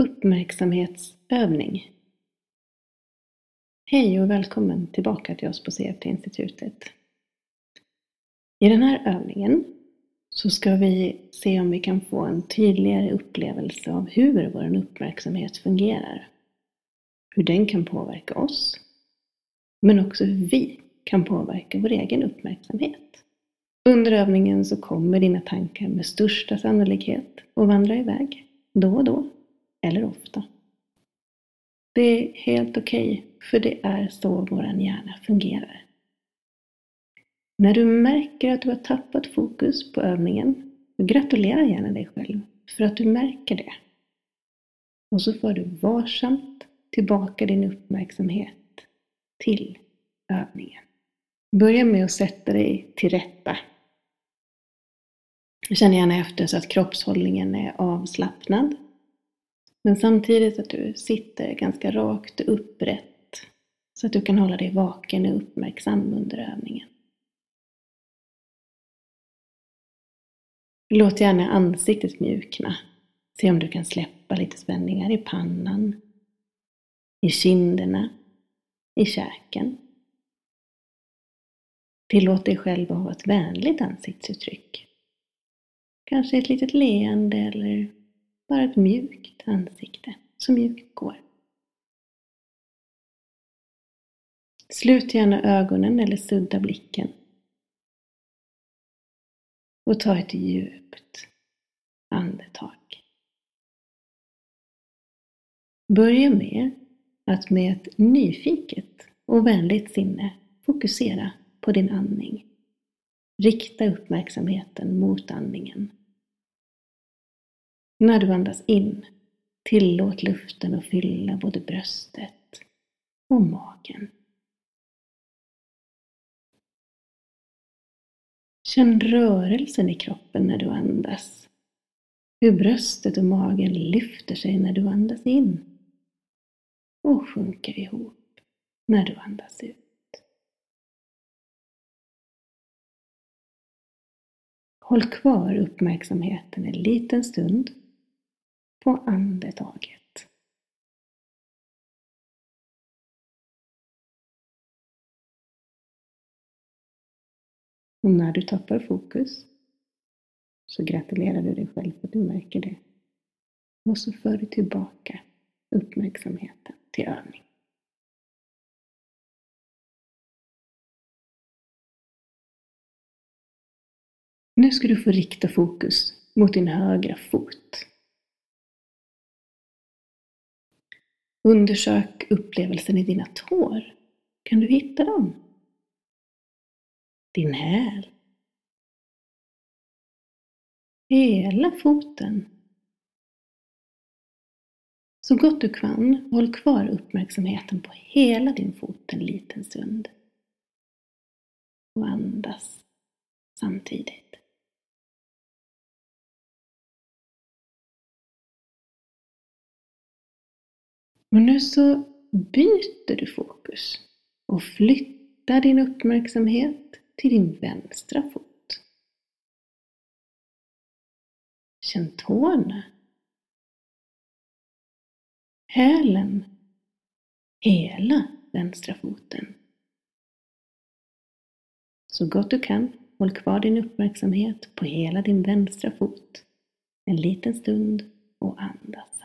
Uppmärksamhetsövning. Hej och välkommen tillbaka till oss på CFT-institutet. I den här övningen så ska vi se om vi kan få en tydligare upplevelse av hur vår uppmärksamhet fungerar. Hur den kan påverka oss, men också hur vi kan påverka vår egen uppmärksamhet. Under övningen så kommer dina tankar med största sannolikhet att vandra iväg, då och då eller ofta. Det är helt okej, okay, för det är så vår hjärna fungerar. När du märker att du har tappat fokus på övningen, gratulera gärna dig själv för att du märker det. Och så för du varsamt tillbaka din uppmärksamhet till övningen. Börja med att sätta dig till rätta. Känn gärna efter så att kroppshållningen är avslappnad men samtidigt att du sitter ganska rakt och upprätt så att du kan hålla dig vaken och uppmärksam under övningen. Låt gärna ansiktet mjukna. Se om du kan släppa lite spänningar i pannan, i kinderna, i käken. Tillåt dig själv att ha ett vänligt ansiktsuttryck. Kanske ett litet leende eller bara ett mjukt ansikte som mjukt går. Slut gärna ögonen eller sudda blicken. Och ta ett djupt andetag. Börja med att med ett nyfiket och vänligt sinne fokusera på din andning. Rikta uppmärksamheten mot andningen när du andas in, tillåt luften att fylla både bröstet och magen. Känn rörelsen i kroppen när du andas. Hur bröstet och magen lyfter sig när du andas in och sjunker ihop när du andas ut. Håll kvar uppmärksamheten en liten stund på andetaget. Och när du tappar fokus så gratulerar du dig själv för att du märker det. Och så för du tillbaka uppmärksamheten till övning. Nu ska du få rikta fokus mot din högra fot. Undersök upplevelsen i dina tår. Kan du hitta dem? Din häl. Hela foten. Så gott du kan, håll kvar uppmärksamheten på hela din fot en liten stund. Och andas samtidigt. Och nu så byter du fokus och flyttar din uppmärksamhet till din vänstra fot. Känn tårna. Hälen. Hela vänstra foten. Så gott du kan, håll kvar din uppmärksamhet på hela din vänstra fot en liten stund och andas.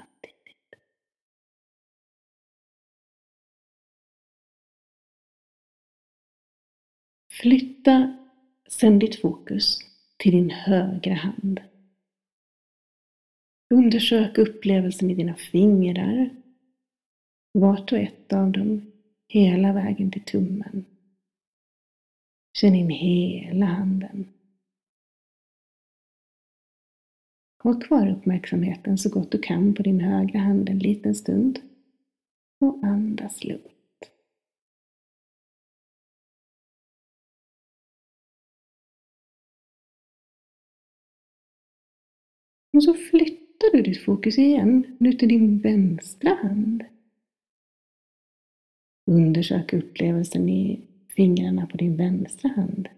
Flytta sedan ditt fokus till din högra hand. Undersök upplevelsen i dina fingrar, vart och ett av dem, hela vägen till tummen. Känn in hela handen. Håll kvar uppmärksamheten så gott du kan på din högra hand en liten stund och andas lugnt. Och så flyttar du ditt fokus igen, nu till din vänstra hand. Undersök upplevelsen i fingrarna på din vänstra hand.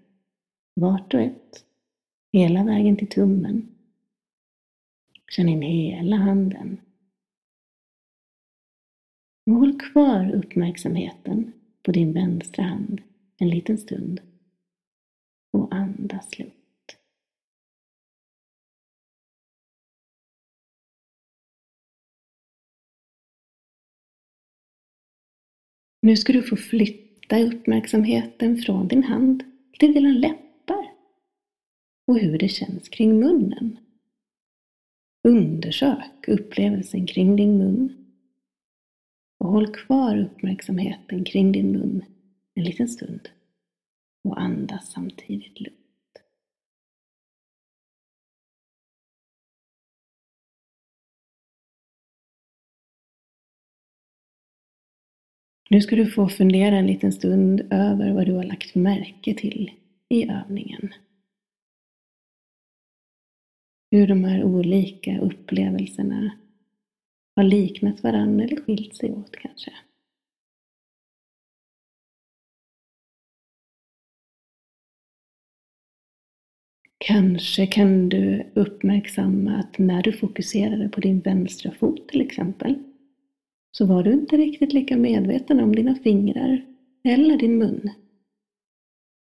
Vart och ett. Hela vägen till tummen. Känn in hela handen. Och håll kvar uppmärksamheten på din vänstra hand en liten stund och andas lugnt. Nu ska du få flytta uppmärksamheten från din hand till dina läppar och hur det känns kring munnen. Undersök upplevelsen kring din mun och håll kvar uppmärksamheten kring din mun en liten stund och andas samtidigt lugnt. Nu ska du få fundera en liten stund över vad du har lagt märke till i övningen. Hur de här olika upplevelserna har liknat varandra eller skilt sig åt kanske. Kanske kan du uppmärksamma att när du fokuserade på din vänstra fot till exempel, så var du inte riktigt lika medveten om dina fingrar eller din mun.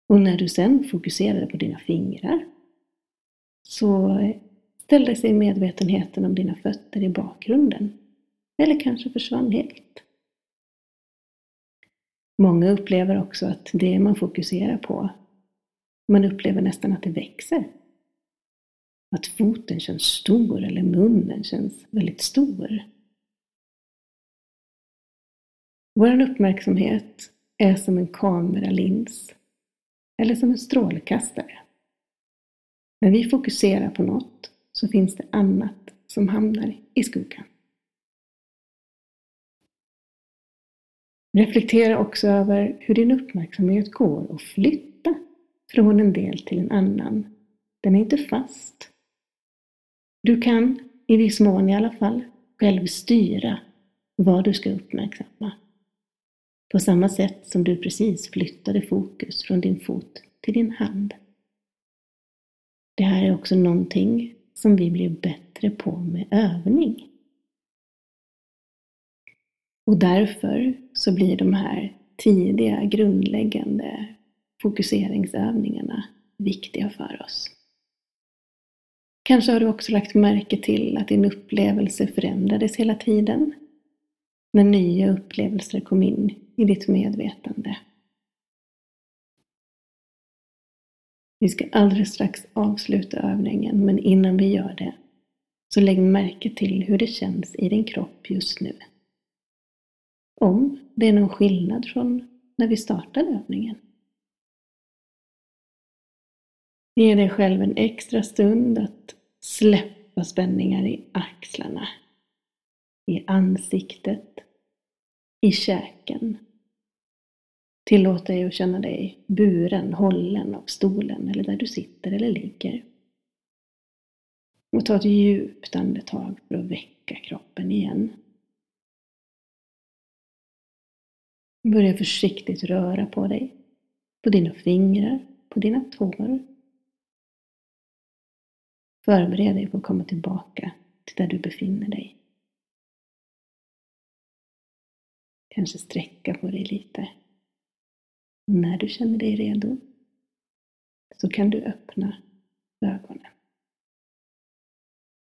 Och när du sen fokuserade på dina fingrar så ställde sig medvetenheten om dina fötter i bakgrunden. Eller kanske försvann helt. Många upplever också att det man fokuserar på, man upplever nästan att det växer. Att foten känns stor eller munnen känns väldigt stor. Vår uppmärksamhet är som en kameralins eller som en strålkastare. När vi fokuserar på något så finns det annat som hamnar i skuggan. Reflektera också över hur din uppmärksamhet går att flytta från en del till en annan. Den är inte fast. Du kan, i viss mån i alla fall, själv styra vad du ska uppmärksamma. På samma sätt som du precis flyttade fokus från din fot till din hand. Det här är också någonting som vi blir bättre på med övning. Och därför så blir de här tidiga grundläggande fokuseringsövningarna viktiga för oss. Kanske har du också lagt märke till att din upplevelse förändrades hela tiden när nya upplevelser kom in i ditt medvetande. Vi ska alldeles strax avsluta övningen, men innan vi gör det så lägg märke till hur det känns i din kropp just nu. Om det är någon skillnad från när vi startade övningen. Ge dig själv en extra stund att släppa spänningar i axlarna, i ansiktet, i käken Tillåt dig att känna dig buren, hållen av stolen eller där du sitter eller ligger. Och ta ett djupt andetag för att väcka kroppen igen. Börja försiktigt röra på dig, på dina fingrar, på dina tår. Förbered dig på att komma tillbaka till där du befinner dig. Kanske sträcka på dig lite. När du känner dig redo så kan du öppna ögonen.